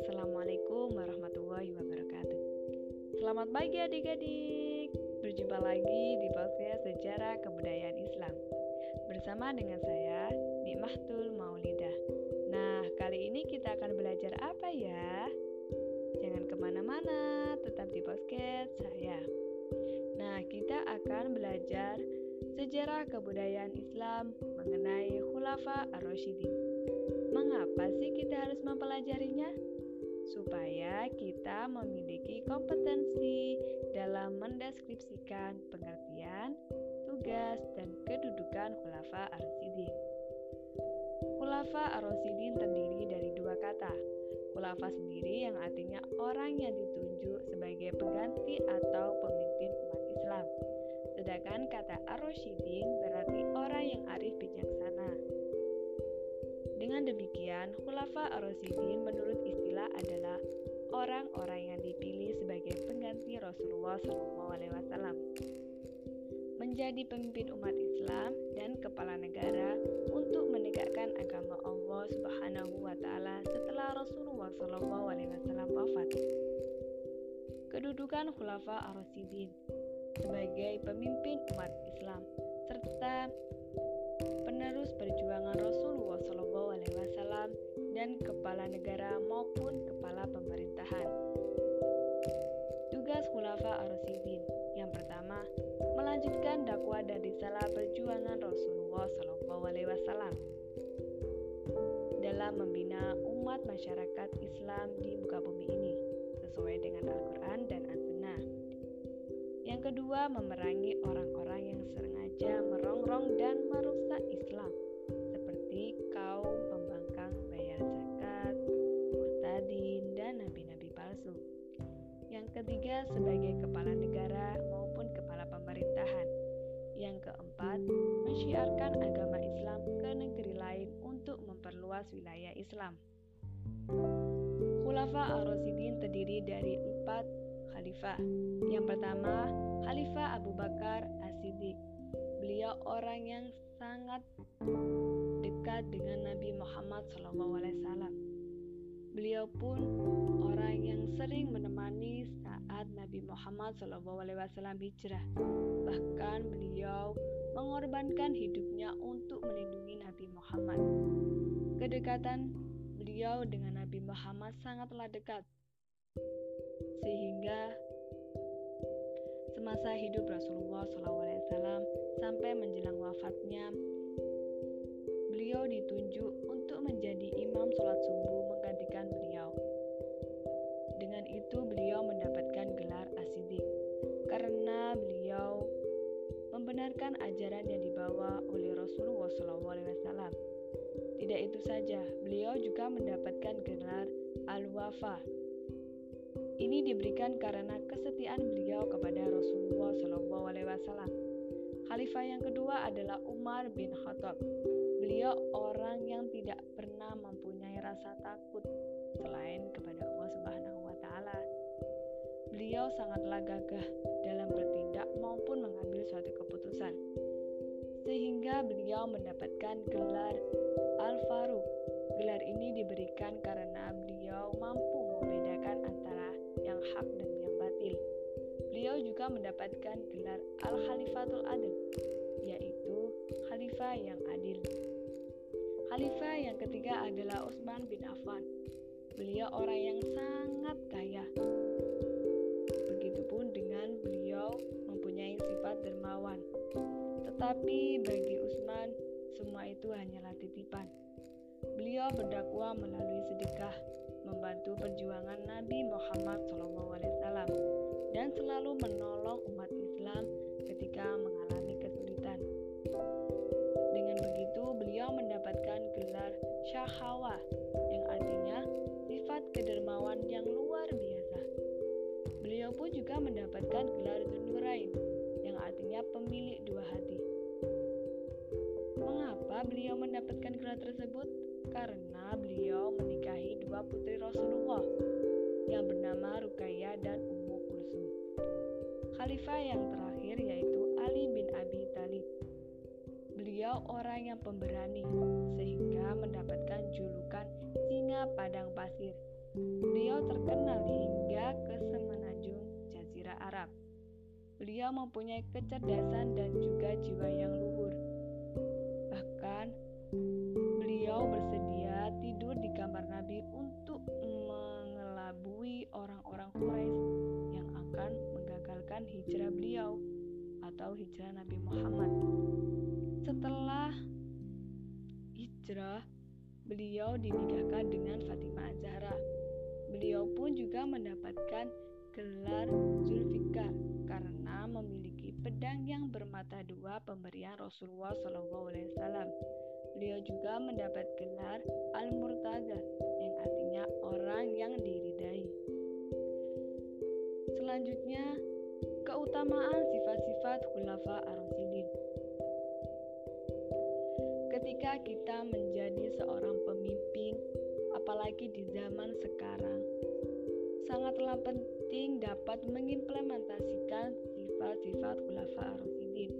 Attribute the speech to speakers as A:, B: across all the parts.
A: Assalamualaikum warahmatullahi wabarakatuh. Selamat pagi adik-adik. Berjumpa lagi di podcast Sejarah Kebudayaan Islam bersama dengan saya Nikmahtul Maulidah. Nah, kali ini kita akan belajar apa ya? Jangan ke mana-mana, tetap di podcast saya. Nah, kita akan belajar sejarah kebudayaan Islam mengenai Khulafa Ar-Rasyidin. Mengapa sih kita harus mempelajarinya? Supaya kita memiliki kompetensi dalam mendeskripsikan pengertian, tugas, dan kedudukan Khulafa Ar-Rasyidin. Khulafa Ar-Rasyidin terdiri dari dua kata. Khulafa sendiri yang artinya orang yang ditunjuk sebagai pengganti atau pemimpin umat Islam Sedangkan kata Ar-Rasyidin berarti orang yang arif bijaksana. Dengan demikian, Khulafa Ar-Rasyidin menurut istilah adalah orang-orang yang dipilih sebagai pengganti Rasulullah SAW menjadi pemimpin umat Islam dan kepala negara untuk menegakkan agama Allah Subhanahu wa taala setelah Rasulullah SAW wafat. Kedudukan Khulafa Ar-Rasyidin sebagai pemimpin umat Islam serta penerus perjuangan Rasulullah SAW dan kepala negara maupun kepala pemerintahan. Tugas Khulafa Ar-Rasyidin yang pertama, melanjutkan dakwah dan risalah perjuangan Rasulullah SAW dalam membina umat masyarakat Islam di muka bumi ini sesuai dengan Al-Quran dan yang kedua, memerangi orang-orang yang sengaja merongrong dan merusak Islam, seperti kaum pembangkang bayar zakat, murtadin, dan nabi-nabi palsu. Yang ketiga, sebagai kepala negara maupun kepala pemerintahan. Yang keempat, mensyiarkan agama Islam ke negeri lain untuk memperluas wilayah Islam. Khulafa Ar-Rasyidin terdiri khalifah. Yang pertama, Khalifah Abu Bakar As-Siddiq. Beliau orang yang sangat dekat dengan Nabi Muhammad SAW. Beliau pun orang yang sering menemani saat Nabi Muhammad SAW hijrah. Bahkan beliau mengorbankan hidupnya untuk melindungi Nabi Muhammad. Kedekatan beliau dengan Nabi Muhammad sangatlah dekat sehingga semasa hidup Rasulullah SAW sampai menjelang wafatnya, beliau ditunjuk untuk menjadi imam sholat subuh menggantikan beliau. Dengan itu beliau mendapatkan gelar asidik karena beliau membenarkan ajaran yang dibawa oleh Rasulullah SAW. Tidak itu saja, beliau juga mendapatkan gelar al-wafa ini diberikan karena kesetiaan beliau kepada Rasulullah SAW. Khalifah yang kedua adalah Umar bin Khattab. Beliau orang yang tidak pernah mempunyai rasa takut selain kepada Allah Subhanahu wa taala. Beliau sangatlah gagah dalam bertindak maupun mengambil suatu keputusan. Sehingga beliau mendapatkan gelar Al-Faruq. Juga mendapatkan gelar Al-Khalifatul Adil, yaitu Khalifah yang adil. Khalifah yang ketiga adalah Utsman bin Affan. Beliau orang yang sangat kaya. Begitupun dengan beliau mempunyai sifat dermawan. Tetapi bagi Utsman, semua itu hanyalah titipan. Beliau berdakwah melalui sedekah, membantu perjuangan Nabi Muhammad SAW dan selalu menolong umat Islam ketika mengalami kesulitan. Dengan begitu, beliau mendapatkan gelar Syahawa yang artinya sifat kedermawan yang luar biasa. Beliau pun juga mendapatkan gelar Dunurain yang artinya pemilik dua hati. Mengapa beliau mendapatkan gelar tersebut? Karena beliau menikahi dua putri Rasulullah yang bernama Ruqayyah dan. Khalifah yang terakhir yaitu Ali bin Abi Thalib. Beliau orang yang pemberani, sehingga mendapatkan julukan singa padang pasir. Beliau terkenal hingga ke semenanjung Jazirah Arab. Beliau mempunyai kecerdasan dan juga hijrah Nabi Muhammad. Setelah hijrah, beliau dinikahkan dengan Fatimah Az-Zahra. Beliau pun juga mendapatkan gelar Zulfikar karena memiliki pedang yang bermata dua pemberian Rasulullah SAW. Beliau juga mendapat gelar Al-Murtaza yang artinya orang yang diridai. Selanjutnya, keutamaan sifat-sifat khulafa ar-rasyidin. Ketika kita menjadi seorang pemimpin, apalagi di zaman sekarang, sangatlah penting dapat mengimplementasikan sifat-sifat khulafa ar-rasyidin.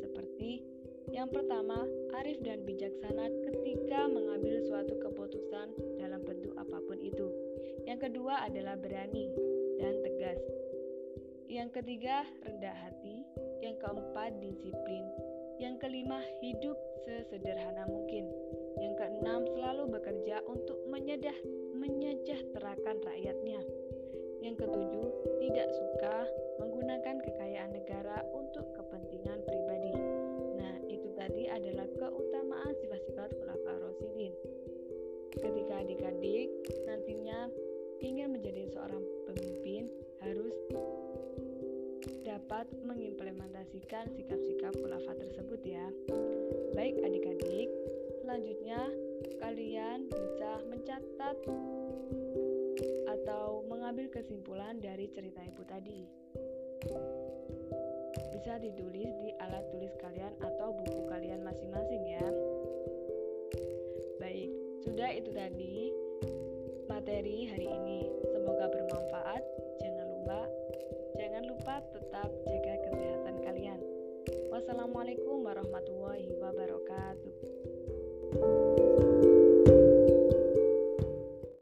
A: Seperti yang pertama, arif dan bijaksana ketika mengambil suatu keputusan dalam bentuk apa pun itu. Yang kedua adalah berani dan tegas. Yang ketiga, rendah hati. Yang keempat, disiplin. Yang kelima, hidup sesederhana mungkin. Yang keenam, selalu bekerja untuk menyedah, menyejahterakan rakyatnya. Yang ketujuh, tidak suka menggunakan kekayaan negara untuk kepentingan pribadi. Nah, itu tadi adalah keutamaan sifat-sifat khulafa Rasidin. Ketika adik-adik nantinya ingin menjadi seorang dapat mengimplementasikan sikap-sikap khulafa tersebut ya. Baik adik-adik, selanjutnya kalian bisa mencatat atau mengambil kesimpulan dari cerita ibu tadi. Bisa ditulis di alat tulis kalian atau buku kalian masing-masing ya. Baik, sudah itu tadi materi hari ini. Semoga bermanfaat. Tetap jaga kesehatan kalian. Wassalamualaikum warahmatullahi wabarakatuh.